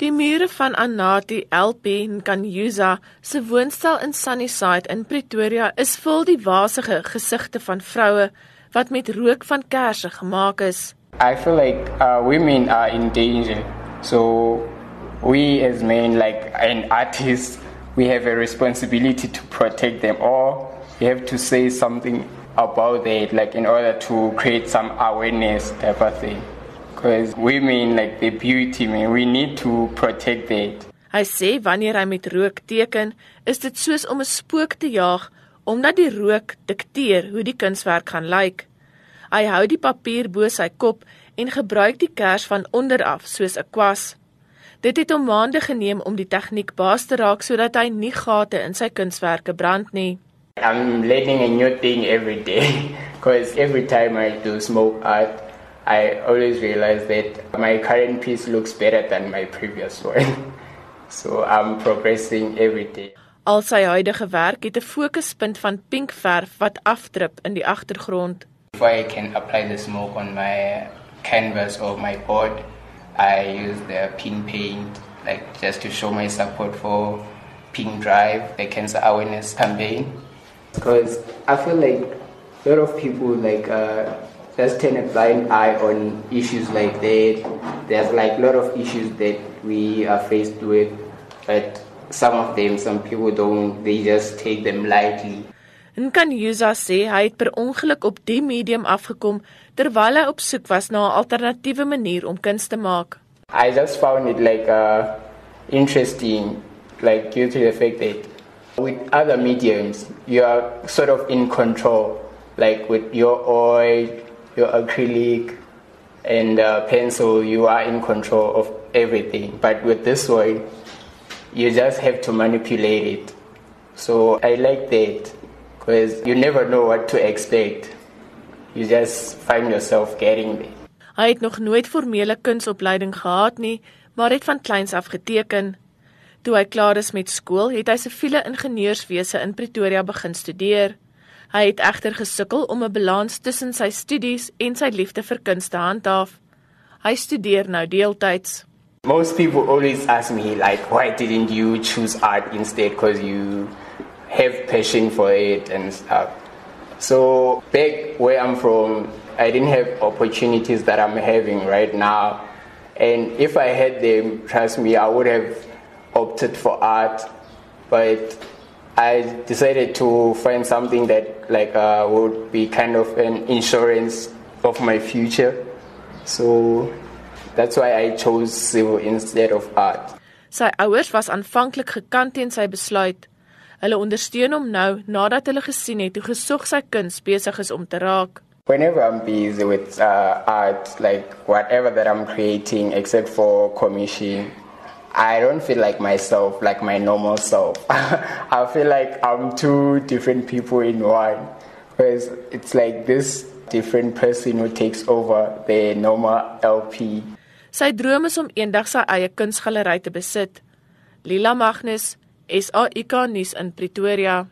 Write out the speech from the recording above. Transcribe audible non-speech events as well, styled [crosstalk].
Die mure van Anati LP Nkanyuza se woonstel in Sunnyside in Pretoria is vol die wasige gesigte van vroue wat met rook van kersse gemaak is. I feel like uh, women are in danger. So we as men like and artists we have a responsibility to protect them or we have to say something about it like in order to create some awareness type of thing. Because women like the beauty man we need to protect that. Hy sê wanneer hy met rook teken, is dit soos om 'n spook te jaag omdat die rook dikteer hoe die kunswerk gaan lyk. Hy hou die papier bo sy kop en gebruik die kers van onder af soos 'n kwas. Dit het hom maande geneem om die tegniek baas te raak sodat hy nie gate in sy kunswerke brand nie. I'm learning a new thing every day [laughs] because every time I do smoke art, I always realize that my current piece looks better than my previous [laughs] one. so I'm progressing every day. Al sy huidige werk het 'n fokuspunt van pink verf wat afdrup in die agtergrond. Before I can apply the smoke on my canvas or my board, I use the pink paint, like just to show my support for Pink Drive, the cancer awareness campaign. Because I feel like a lot of people like uh, just turn a blind eye on issues like that. There's like a lot of issues that we are faced with, but some of them, some people don't. They just take them lightly. En kan Yusa sê hy het per ongeluk op die medium afgekom terwyl hy op soek was na 'n alternatiewe manier om kuns te maak. I just found it like uh, interesting, like due to the fact that with other mediums you are sort of in control, like with your oil, your acrylic, and uh, pencil, you are in control of everything. But with this one, you just have to manipulate it. So I like that because you never know what to expect. You just find yourself getting there. Hy het nog nooit formele kunsopleiding gehad nie, maar het van kleins af geteken. Toe hy klaar is met skool, het hy siviele ingenieurswese in Pretoria begin studeer. Hy het egter gesukkel om 'n balans tussen sy studies en sy liefde vir kuns te handhaaf. Hy studeer nou deeltyds. Most people always ask me like why didn't you choose art instead because you have passion for it and stuff. So back where I'm from, I didn't have opportunities that I'm having right now. And if I had them, trust me, I would have opted for art. But I decided to find something that like uh, would be kind of an insurance of my future. So that's why I chose civil instead of art. Sy ouers was aanvanklik gekant teen sy besluit. Hulle ondersteun hom nou nadat hulle gesien het hoe gesog sy kuns besig is om te raak. Whenever I'm busy with uh, art, like whatever that I'm creating, except for commission, I don't feel like myself, like my normal self. [laughs] I feel like I'm two different people in one. Because it's like this different person who takes over the normal LP. Sy droom is om eendag sy eie kunsgalery te besit. Lila Magnus, SAIK nuus in Pretoria.